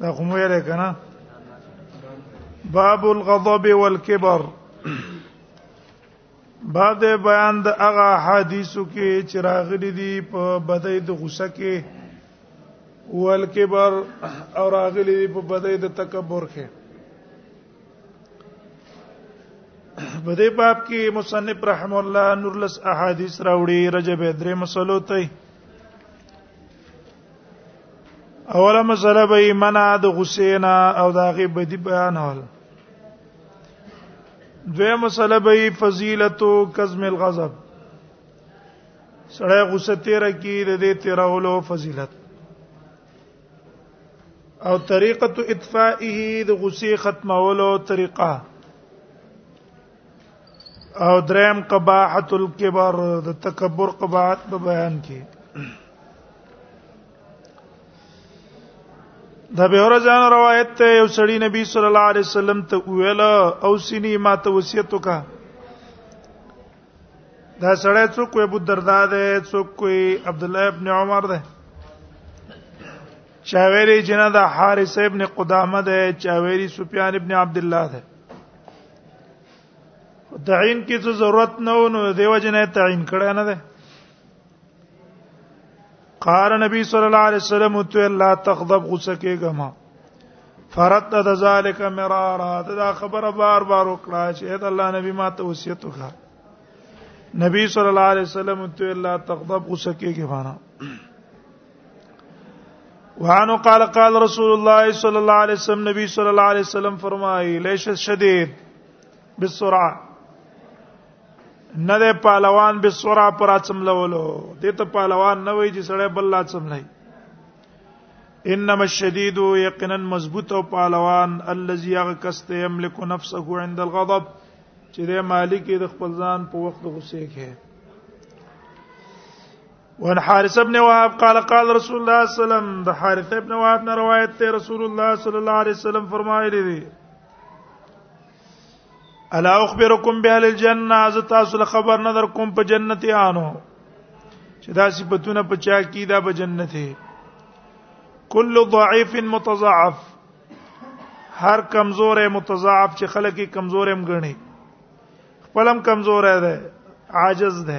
دا کوم ویل کنه باب الغضب والكبر بعد بیان د هغه حدیثو کې چې راغلي دي په بدای د غوسه کې والکبر او راغلي دي په بدای د تکبر کې په دې باب کې مصنف رحم الله نورلس احادیث راوړي رجب درې مسلو ته اوله مسله به منع د حسین او د هغه بدی بیانول دوی مسله به فضیلت کظم الغضب سړی غصه تیر کی د دې تیرولو فضیلت او طریقه اطفائه د غصه ختمولو طریقه او دریم قباحت الكبر د تکبر قباحت په بیان کې د به ورځان روایت ته یو سړی نبی صلی الله علیه وسلم ته ویل او سینی ما ته وصیت وکړه دا سړی څوک وي ابو دردا ده څوک وي عبد الله ابن عمر ده چاویری جنا ده حارث ابن قدامه ده چاویری سفیان ابن عبد الله ده تعین کې څه ضرورت نه و نو دیو جنې تعین کړه نه ده قال نبی صلی الله علیه وسلم تو لا تغضب غصه کېږه ما فرد د ذالک مرارا دا خبره بار بار وکړه چې اې الله نبی ما ته وصیت وکړه نبی صلی الله علیه وسلم تو لا تغضب غصه کېږه معنا وانه قال قال رسول الله صلی الله علیه وسلم نبی صلی الله علیه وسلم فرمایي لیش شدید بالسرعه نه ده پهلوان به سرعه پر اچم لولو دې ته پهلوان نه وای چې سړی بل اچم لای انما الشدید یقینا مضبوط او پهلوان الذي يغكست يملك نفسه عند الغضب چې د مالک د خپل ځان په وخت غوسه کې وان حارث ابن وهب قال قال رسول الله صلی الله علیه وسلم د حارث ابن وهب نه روایت ته رسول الله صلی الله علیه وسلم فرمایلی دی الا اخبرکم باهل الجنه از تاسو له خبر نه در کوم په جنتیانو چې دا صفاتونه په چا کې دا په جنت دی کل ضعیف متضاعف هر کمزور متضاعف چې خلک کمزور هم ګڼي خپلم کمزور دی عاجز دی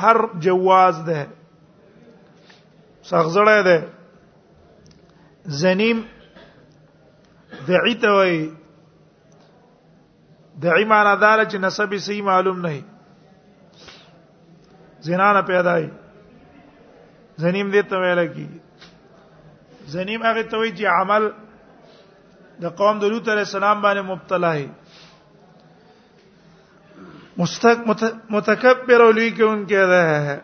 هر جواز ده سخزړه ده زنیم دعی ته وای دعی معنا دار چې نسب یې صحیح معلوم نه زنا نه پیدا وي زنیم دې ته ویل کی زنیم هغه ته وی چې عمل د قوم د لوط علی السلام باندې مبتلا هي مستق متکبر او لوی کون کې ده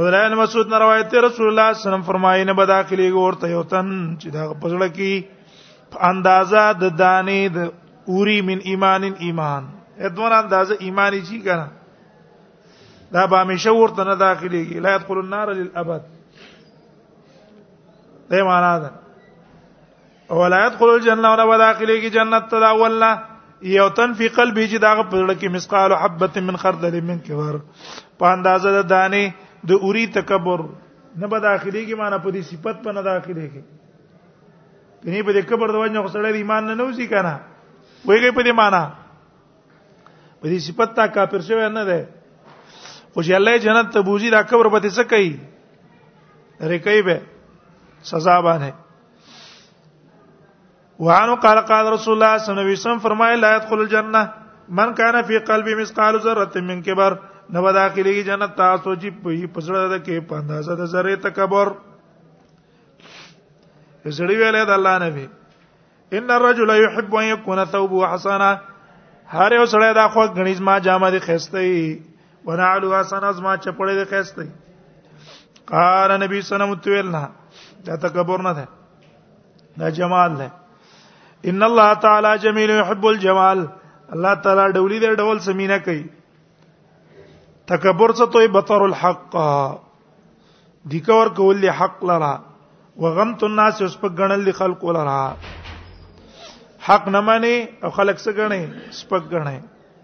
اولان مسعود نه روایت رسول الله صلی الله علیه وسلم فرمایي نه بداخلي ورته یو تن چې دا پزړه کې په اندازا د دانې د اوری من ایمان ایمان ادوان اندازه ایمانی چی کنه دا به همیشه ورته نه داخليږي لا يدخل النار للابد دا معنا ده ولایت قول الجنه ولا وداخله کی جنت تدا ولا یو تن فی قلبی چې داغه پړه کې مسقال حبه من خردل من کبر په اندازه د دانه د اوری تکبر نه به داخلي کې معنی په دې صفت په نه داخلي کې کني په دې کبر د وجه خسړې ایمان نه نوځي کنه وایي په دې معنی په دې صفت تا کافر شوی نه ده خو چې الله جنت ته بوزي دا کبر به څه کوي رکې به سزا باندې وعنه قال قال رسول الله صلی الله علیه وسلم فرمایي لا يدخل الجنه من کان فی قلبی مثقال ذره من کبر نو به داخليږي جنت تاسو چې په پسړه ده کې په اندازه د ذره تکبر زړی ویلې د الله نبی ان الرجل يحب ان يكون ثوبه حسنا هر یو سړی دا خو غنیز ما جامه دي خسته ونعلو حسن از ما چپړې د قیس دی قال نبی صلی الله علیه وسلم تویل نه دا تکبر نه ده دا جمال ده ان الله تعالی جمیل يحب الجمال الله تعالی ډولی دی ډول سمینه کوي تکبر څه توي بطر الحق دیکور کول له حق لرا وغمت الناس اوس په غنل له خلق لرا حق نه مانی او خلق څه غني سپک غني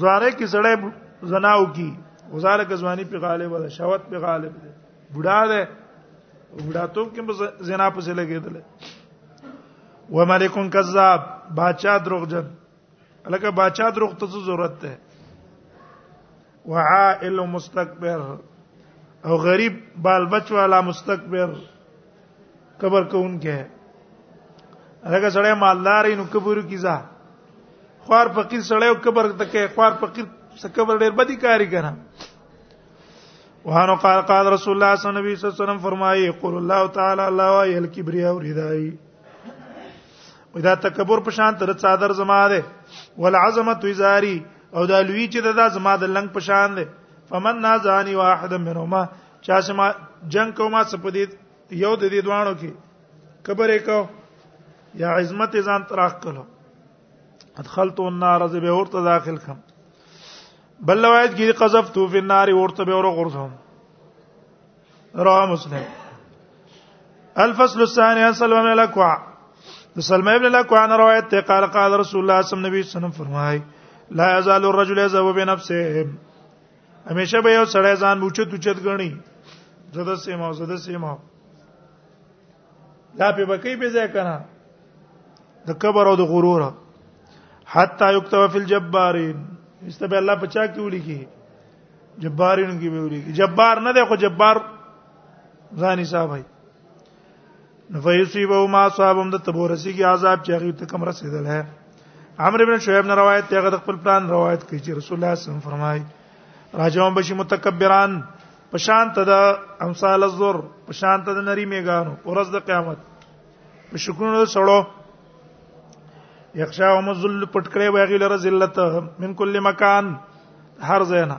زواره کې سړی زناو کی وزاره کې ځواني په غالب ده شهوت په غالب ده بوډا ده بوډا ته کې زنا په څه لګیدل و ملکون کذاب بادشاہ دروغجن الکه بادشاہ دروغ ته ضرورت ده وعائل مستكبر او غریب بال بچ والا مستكبر کبر کوونکې هغه سړی مالدار نو کبر کیزا خوار فقیر سړی او کبر تکه خوار فقیر سکبر ډیر بدی کاری کنه وهانو قال قال رسول الله صلی الله علیه وسلم فرمایي قول الله تعالی الله وای الکبریا او ردای ودا تکبر په شان تر صادر زما ده والعظمت ازاری او دا لوی چې دا زما د لنګ په شان ده فمن نازانی واحد منهما چا سما جنگ کوما سپدید یو د دې دوانو کې کبر وکاو یا عظمت ځان تراخ کړو ادخلت النار ز به ورته داخل کم بل روایت کې قذف تو فی النار ورته به ور غورځم رواه مسلم الفصل الثاني اصل ومن الاقوى د سلمہ ابن الاقوى عن روایت ته قال قال رسول الله صلی الله علیه وسلم فرمای لا یزال الرجل یذهب بنفسه همیشه به یو سړی ځان اوچت اوچت غني زده سیمه زده سیمه دا په بکی به ځای کنه د کبر او د غرور حتا یكتب فی الجبارین استبه الله پچا کی ولي کی جبارین کی به ولي کی جبار نه ده خو جبار ځان حساب هي فیصيبو ما صابم د تبورسی کی عذاب چې هغه ته کم رسیدل ہے عمرو بن شعیب نه روایت ته هغه خپل پلان روایت کوي چې رسول الله صلی الله علیه وسلم فرمایي راجوم بشي متکبران پشان ته د امثال الزر پشان ته د نری میګانو ورځ د قیامت په شکونو سړو یخشا هم ذل پټ کړي واغی لره ذلت من کل مکان هر زینا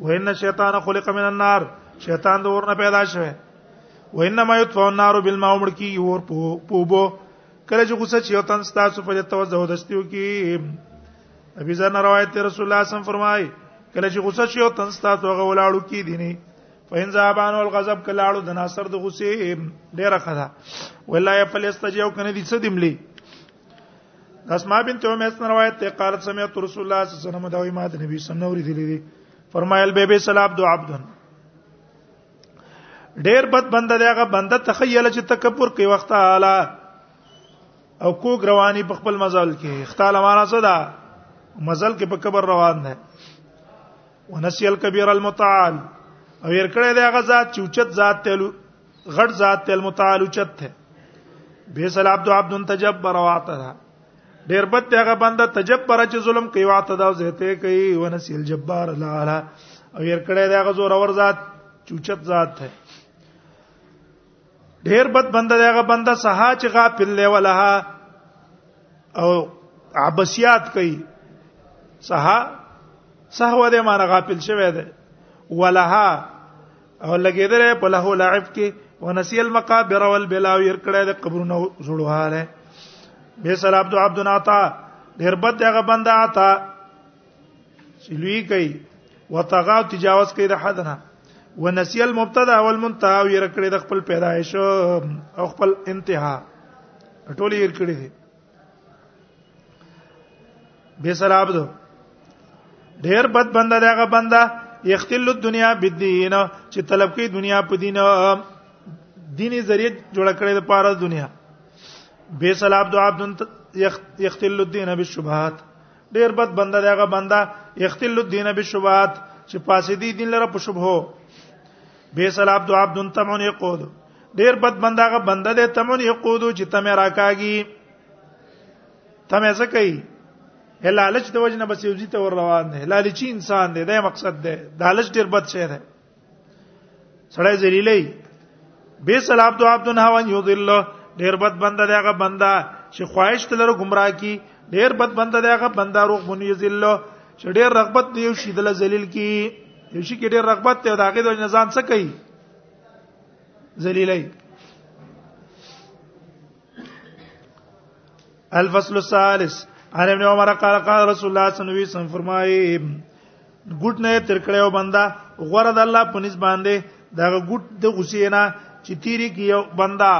وان شیطان خلق من النار شیطان د اور نه پیدا شوه وانما یطفئ النار بالماء عمر کی اور پوبو کله چې غوسه چې وطن ستاسو په توجه دستیو کې ابي ذر روایت رسول الله صم فرمای کله چې غوسه چې وطن ستاسو غو لاړو کې دیني فین زابان الغضب کله اړو د ناصر د غوسه ډیره خدا ولا یفلستجیو کنه دي څه دیملی اسماء بنت امیس روایت ته قالت سمعت رسول الله صلی الله علیه وسلم دا ما د نبی صلی الله علیه وسلم دي فرمایل بیبي صلی عبد عبد ډیر بد بنده دی هغه بنده تخیل چې تکبر کوي وخت اعلی او کو رواني په خپل مزل کې اختال معنا څه ده مزل کې په کبر روان ده ونسي الكبير المتعال او ير کړه دی هغه ذات چې اوچت ذات ته غړ ذات تل متعال چت ته بیسل عبد عبد تجبر واعتدا ډیر بد هغه بنده تجبر چې ظلم کوي واعتدا زهته کوي ونسیل جبار لالا او ير کړه دا غ زور اور ذات چوچت ذات ته ډیر بد بنده دا غ بنده سها چې غافل له ولها او عباسیات کوي سها سهو دې معنی غافل شوی دی ولها او لګیدل په له لعب کې ونسی المقابر والبلا ير کړه د قبرونو جوړواله به سر عبد عبد عطا ډیر بد هغه بندا عطا چې لوی کوي وتغا تجاوز کوي د حدنا ونسی المبتدا والمنتهى او ير کړه د خپل پیدایش او خپل انتها ټول ير کړه دي به سره عبد ډیر بد بنده دغه بنده یختل الدنیا بالدین چې طلب کوي دنیا په دین دینی ذریعہ جوړ کړي د پاره دنیا به سره عبد عبد یختل الدین بالشبهات ډیر بد بنده دغه بنده یختل الدین بالشبهات چې فاسدی دین لره په شبهه به سره عبد عبد تمون یقود ډیر بد بنداغه بنده دې تمن یقودو چې تم راکاږي تم څه کوي هلالچ د وجنه بس یوځی ته ور روان دی هلالچی انسان دی دا مقصد دی د هلالچ ډیر بد شی دی سړی ذلیلې به سلام تو عبد هوان یذل ډیر بد بنده دی هغه بنده چې خواهش تلر گمراه کی ډیر بد بنده دی هغه بنده روح بنی یذل چې ډیر رغبت دی یو شیدل ذلیل کی یو شي کې ډیر رغبت ته داګه د نظام څه کوي ذلیلای الفصل الثالث عن ابن عمر قال قال رسول الله صلی الله علیه وسلم فرمایي ګټ نه تر کړو بندا غره د الله په نس باندې دا ګټ د غصې نه چې تیری کې یو بندا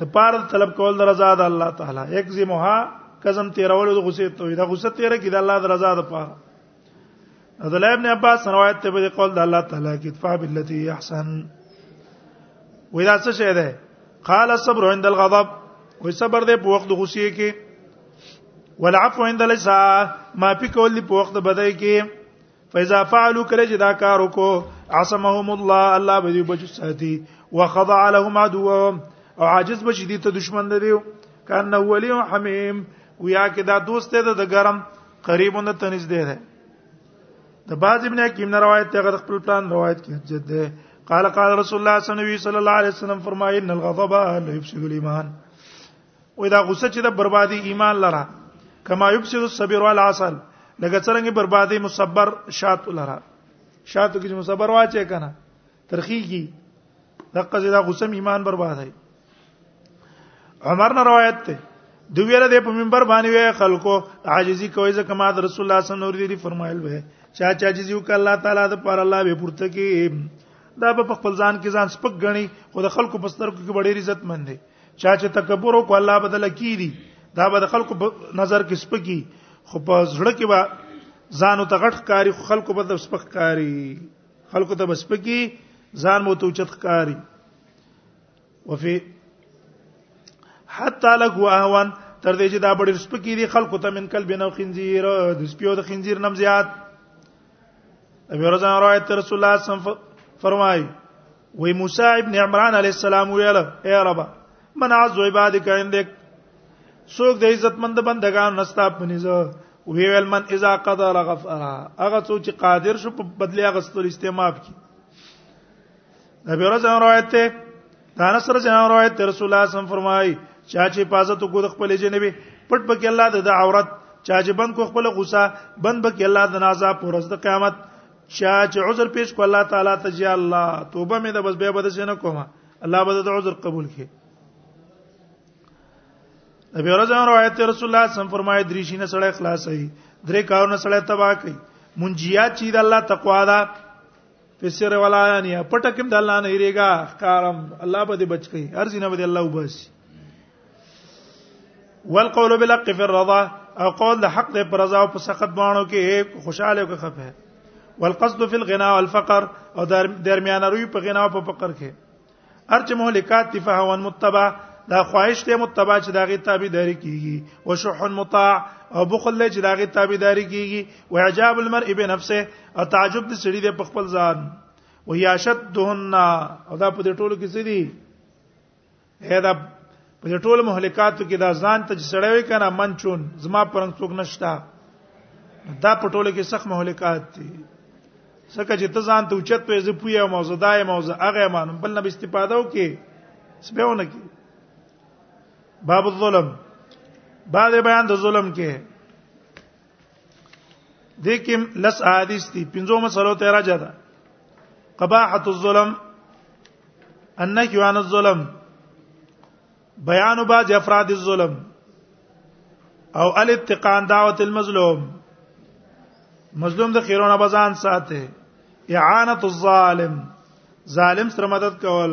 د پاره طلب کول د رضا د الله تعالی یک زمها قسم تیرول د غصې ته دا غصه تیر کې د الله د رضا د پاره عبد الله ابن عباس روایت ته په قول د الله تعالی کې ادفع بالتي احسن ودا څه شه ده قال الصبر عند الغضب وي صبر دې په وخت غصې کې والعفو عند لسا ما په کول دې په وخت بدای کې فاذا فعلوا کله چې دا کار وکړو عصمهم الله الله به دې بچ ساتي وخضع لهم عدوهم او عاجز بشي دي ته دشمن دی کان ولي حمیم ویا کې دا دوست دی د ګرم قریب نه تنز دی ده د باز ابن حکیم نه روایت ته غرق خپل پلان روایت کې حجت ده قال قال رسول الله صلی الله علیه وسلم الله علیه وسلم فرمایي ان الغضب لا يفسد الايمان و دا غصه چې د بربادي ایمان لره کما يفسد الصبر والعسل لکه څنګه بربادي مصبر شات لره شاتو کې مصبر واچې کنه ترخیږي دغه زیاده غسم ایمان برباد دی عمر نه روایت ته دوی ویل د په منبر باندې وی خلکو عاجزي کوي ځکه ما د رسول الله صلی الله علیه وسلم فرمایل وی چا چې عاجزي وکړه الله تعالی د پر الله به پورته کی دا په خپل ځان کې ځان سپک غني خو د خلکو په سترګو کې ډېر عزت مند دی چا چې تکبر وکړ الله بدل کیږي دا به د خلکو نظر کې سپکی خو په زړه کې به ځان او تغټ کاری خلکو په سپک کاری خلکو ته بس پکی ځان مو توچت کاری وفي حتا لك واهوان تر دې چې دا بډې سپکی دي خلکو ته من کل بنو خنزیر د سپیو د خنزیر نم زیات ابي رضوان روایت رسول الله صلی الله علیه وسلم فرمایي وی موسی ابن عمران علی السلام ویل اے رب من عز عبادک عندك څوک د عزت مند بندگان نستا پنيزه ویل من اذا قدر غفر هغه څوک چې قادر شو په بدلی غستل استعمال کی د بیرز روایت ته دا نصر جن روایت ته رسول الله صم فرمای چا چې پازه تو ګد خپل جنبي پټ پکې الله د عورت چا چې بند کو خپل غوسه بند پکې الله د نازا پر ورځ د قیامت چا چې عذر پیش کو الله تعالی ته جی الله توبه مې ده بس بیا بده څه نه کوم الله به د عذر قبول کړي نبی ورځ روایت رسول الله سم فرمایي درې شینه سره اخلاص هي درې کارونه سره تبا کوي منجیات چې د الله تقوا ده فسر ولا نه پټکم د الله نه هریګا کارم الله به دې بچ کړي ارزینه به الله وباسي والقول بالحق في الرضا او قول د حق د پرزا او په سخت باندې کې خوشاله او خفه والقصد في الغناء والفقر او درمیانه روی په غنا او په فقر کې ارچ مهلکات تفاهون متبع دا خواهش ته متبع چې داغه تابعداري کیږي او شح مطاع او بخل چې داغه تابعداري کیږي او عجاب المرء بنفسه او تعجب د سړي د خپل ځان وهي اشدهن او دا په دې ټولو کې څه دي دا په دې ټول مهلکاتو کې دا ځان ته سړوي کنه منچون زما پرنګ څوک نشتا دا په ټولو کې سخت مهلکات دي څکه چې ته ځان ته اوچت په زه پویا موضوع دا موضوع هغه مانم بل نه استفاده وکي سبهونه کې باب الظلم بعد بیان د ظلم کې د کوم لس احادیث دي پنځو مسلو ته راځه ده قباحت الظلم النهي عن الظلم بیان بعض افراد الظلم او الاتقان دعوت المظلوم مظلوم د خیرونه بزان ساته اعانه الظالم ظالم سره مدد کول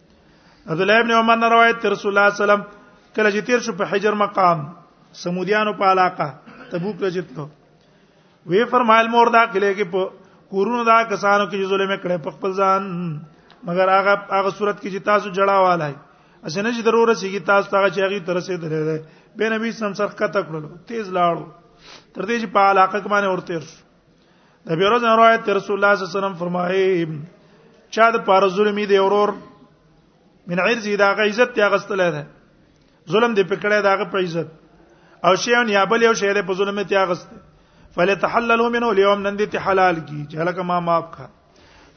عبد الله ابن عمر نه روایت تر رسول الله سلام کله چې تیر شو په حجر مقام سمودیانو په علاقه تبوک لجتلو وی فرمایل مور دا کله کې په کورونو دا کسانو کې ظلم کړي په خپل ځان مګر هغه هغه صورت کې چې تاسو جړا والای اسنه چې ضرورت شي کې تاسو ته چې هغه تر سه درې ده به نبی سم سرخ کته کړلو تیز لاړو تر دې چې په علاقه کې باندې ورته د بیروز روایت تر رسول الله صلی الله علیه وسلم فرمایي چا د پاره ظلمي دی اورور من عرض دا غ عزت یا غستل ده ظلم دی پکړه دا غ په عزت او شیون یا بل یو شی له په ظلم ته غست فلتحلل منه اليوم نن دې حلال کی چې هلکه ما معاف کا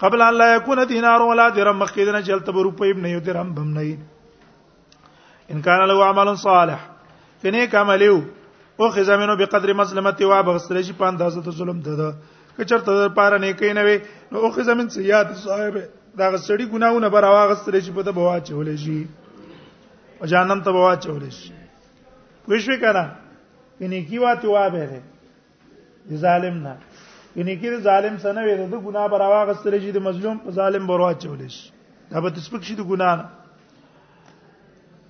قبل ان لا يكون دينار ولا درهم مخکې نه چلته روپې نه یو درهم بم نه ان کان له عمل صالح کنه کملیو او خزامینو به قدر مظلمت و بغسل شي په اندازه د ظلم ده که چرته د پاره نه کین وي نو او خزامین سیئات صاحب دا غسړي ګناونه بر واغسل شي په د بوا چول شي او جانم ته بوا چول شي پوښښ وکړه کني کی واته وابه ظالم نه یعنی کې ظالم سره نه وي د ګناه پر واغ سره چې د مظلوم په ظالم بروا چولې شي دا به تسبق شي د ګناه نه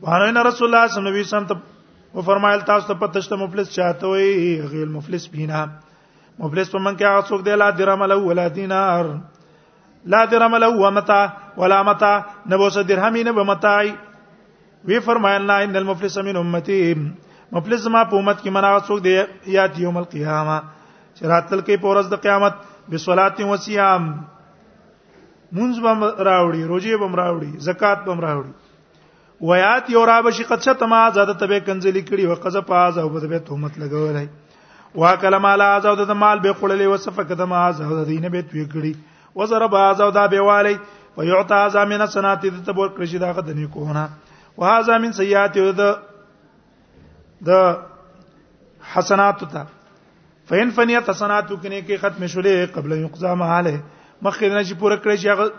وانه رسول الله صلی الله علیه وسلم ته و فرمایل تاسو ته پته شته مفلس چاته وي غیر مفلس بینا مفلس په من کې هغه څوک دی لا درهم له ولا دینار لا درهم له ومتا ولا متا نبوس درهمی نه بمتای وی فرمایل نه ان المفلس من امتی مفلس ما په امت کې مناغه څوک دی یات یوم القیامه چې راتل کې په ورځ د قیامت بصلات و صيام منځ بم راوړي روزي بم راوړي زکات بم راوړي ویات یو را بشي قد شتما زاده تبه کنزلی کړي او قزه پاز او بده تهمت لګولای وا کلم علی ازو د مال به خړلې وسفه قدم ازو د دین به توی کړي وزرب ازو دا به والی و یعطا ازا من سنات د تبور کړي چې دا غدنی کوونه وهذا من سیئات د د حسنات ته فین فنیت حسنات کنه کې ختم شولې قبل یقضا مهاله مخکې نه چې پوره کړی چې هغه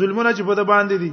ظلمونه چې په د باندې دي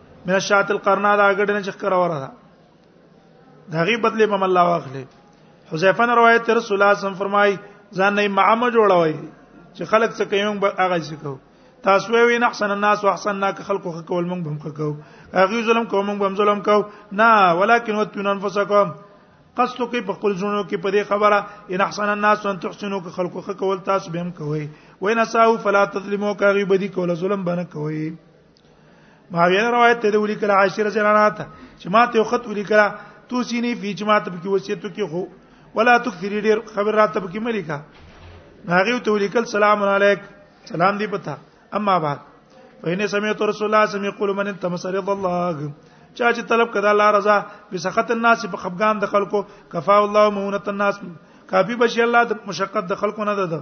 من شات القرنا دا غډ نه چکر وره دا دا غي بدله مم الله واخلې حذیفه نه روایت تر رسول الله صم فرمای ځان نه معما جوړوي چې خلک څه کوي موږ هغه څه کوو تاسو وی نه احسن الناس واحسن نا که خلکو خو کول موږ هم کوو هغه ظلم کوو موږ هم ظلم کوو نه ولکن وتون انفسکم قصد کوي په خپل ژوند کې په دې خبره ان احسن الناس ان تحسنوا که خلکو خو کول تاسو به هم کوي وین اساو فلا تظلموا که غیبدی کول ظلم بنه کوي معاویه روایت ته ویل کړه عاشر زنانات چې ما ته خط ویل کړه تو سینې فی چې ما ته په وصیت کې خو ولا تکثری ډیر خبر راته په کې ملیکا هغه ته ویل کړه سلام علیک سلام دی پتا اما بعد فإن سمعت رسول الله صلی الله علیه وسلم یقول من انتمس رضا الله چا چې طلب کړه الله رضا به سخط الناس په خفقان د خلکو کفا الله مونت الناس کافی بشي الله د مشقت د خلکو نه ده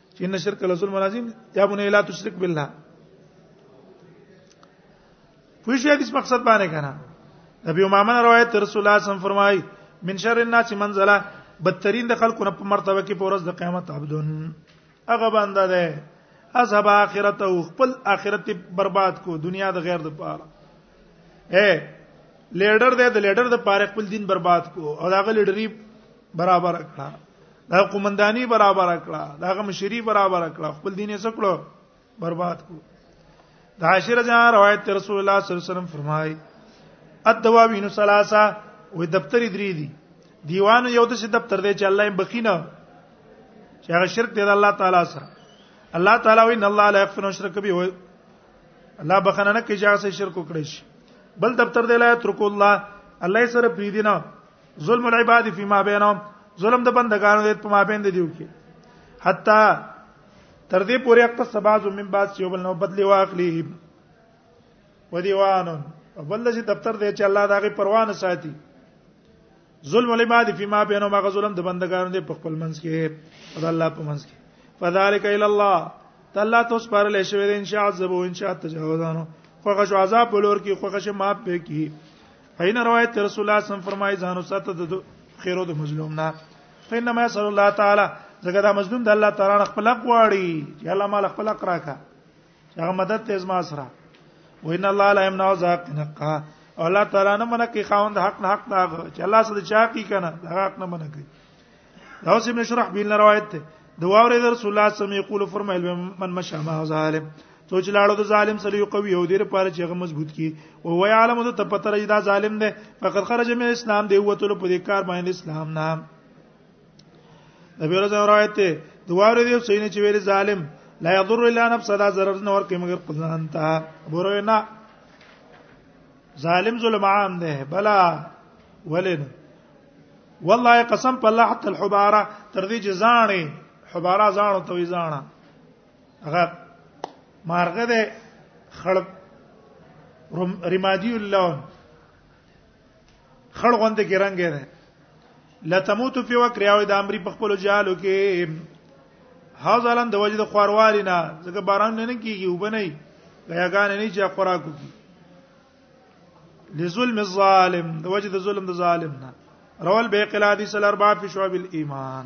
چې ان شرک لظلم عظیم یا بنی لا تشرک بالله پوښی حدیث مقصد باندې کنه نبی امامه روایت رسول الله صلی الله علیه وسلم فرمایي من شر الناس منزله بدترین د خلکو نه په مرتبه کې پورز د قیامت عبدون هغه بنده ده اذهب اخرته خپل اخرت برباد کو دنیا د غیر د پاره اے لیډر ده د لیډر د پاره خپل دین برباد کو او داغه لیډری برابر کړه دا قومندانی برابر کړه دا غم شری برابر کړه خپل دین یې سکړو برباد کړو دا عاشر جان روایت رسول الله صلی الله علیه وسلم فرمای الدواوین ثلاثه و دفتر درې دي دیوان یو د دفتر دی چې الله یې بخینه چې هغه شرک دی الله تعالی سره الله تعالی وین الله لا یغفر شرک به الله بخنه نه کوي چې هغه شرک وکړي شي بل دفتر دی لا ترک الله الله سره پریدینه ظلم العباد فيما بينهم ظلم د بندگانو د په مابین دی دیو کې حتا تر دې پورې اقتصاد بعض من بعض یو بل نو بدلی واخلی ودیوان بل چې دفتر دی چې الله داغه پروانه ساتي ظلم العباد فيما بينهم هغه ظلم د بندگانو دی په خپل منځ کې او د الله په منځ کې فذلك الى الله تعالی تاسو پر لې شوی ان شاء الله ان شاء الله تجاوزانو خوښ عذاب بلور کې خوښ ماپ به کې فین روایت رسول الله صلی الله علیه وسلم فرمایي ځانو ساته د خیرو د مظلوم نه فینما یسر الله تعالی زګه دا مظلوم د الله تعالی خپل غواړي یا الله مال خپل راکا هغه مدد ته زما سره وین الله لا یمنع ذاق نقا الله تعالی نه منه کی خاوند حق نه حق دا چې الله سره چا کی کنه دا حق نه منه کی دا اوس ابن شرح بن روایت ده د واورې در رسول الله صلی الله علیه فرمایل من مشى ما ظالم تو چې لاړو د ظالم سره یو قوي او دیر پاره چې هغه مضبوط کی او وای عالم ته پته راځي دا ظالم ده فقط خرج من اسلام دی وته په دې کار باندې اسلام نام نبی رضی الله روایت ده د واورې دی حسین چې ویل ظالم لا یضر الا نفسه دا ضرر نه ورکه مگر خپل ځان ته بوره نه ظالم ظلم عام ده بلا ولنه والله قسم په الله حتى الحباره تر دې چې ځانې حباره ځانو ته ځانه هغه مارغه ده خړ رمادي اللون خړ غوند کې رنگ ده لتموت فی وکر او د امر په خپل جالو کې هاذلن د وجد خواروالي نه ځکه باران نه کیږي وبني غیاګان نه چې خوراکو کی لظلم الظالم د وجه د ظلم د ظالم نه روال به قلادی سل اربع فی شعب الايمان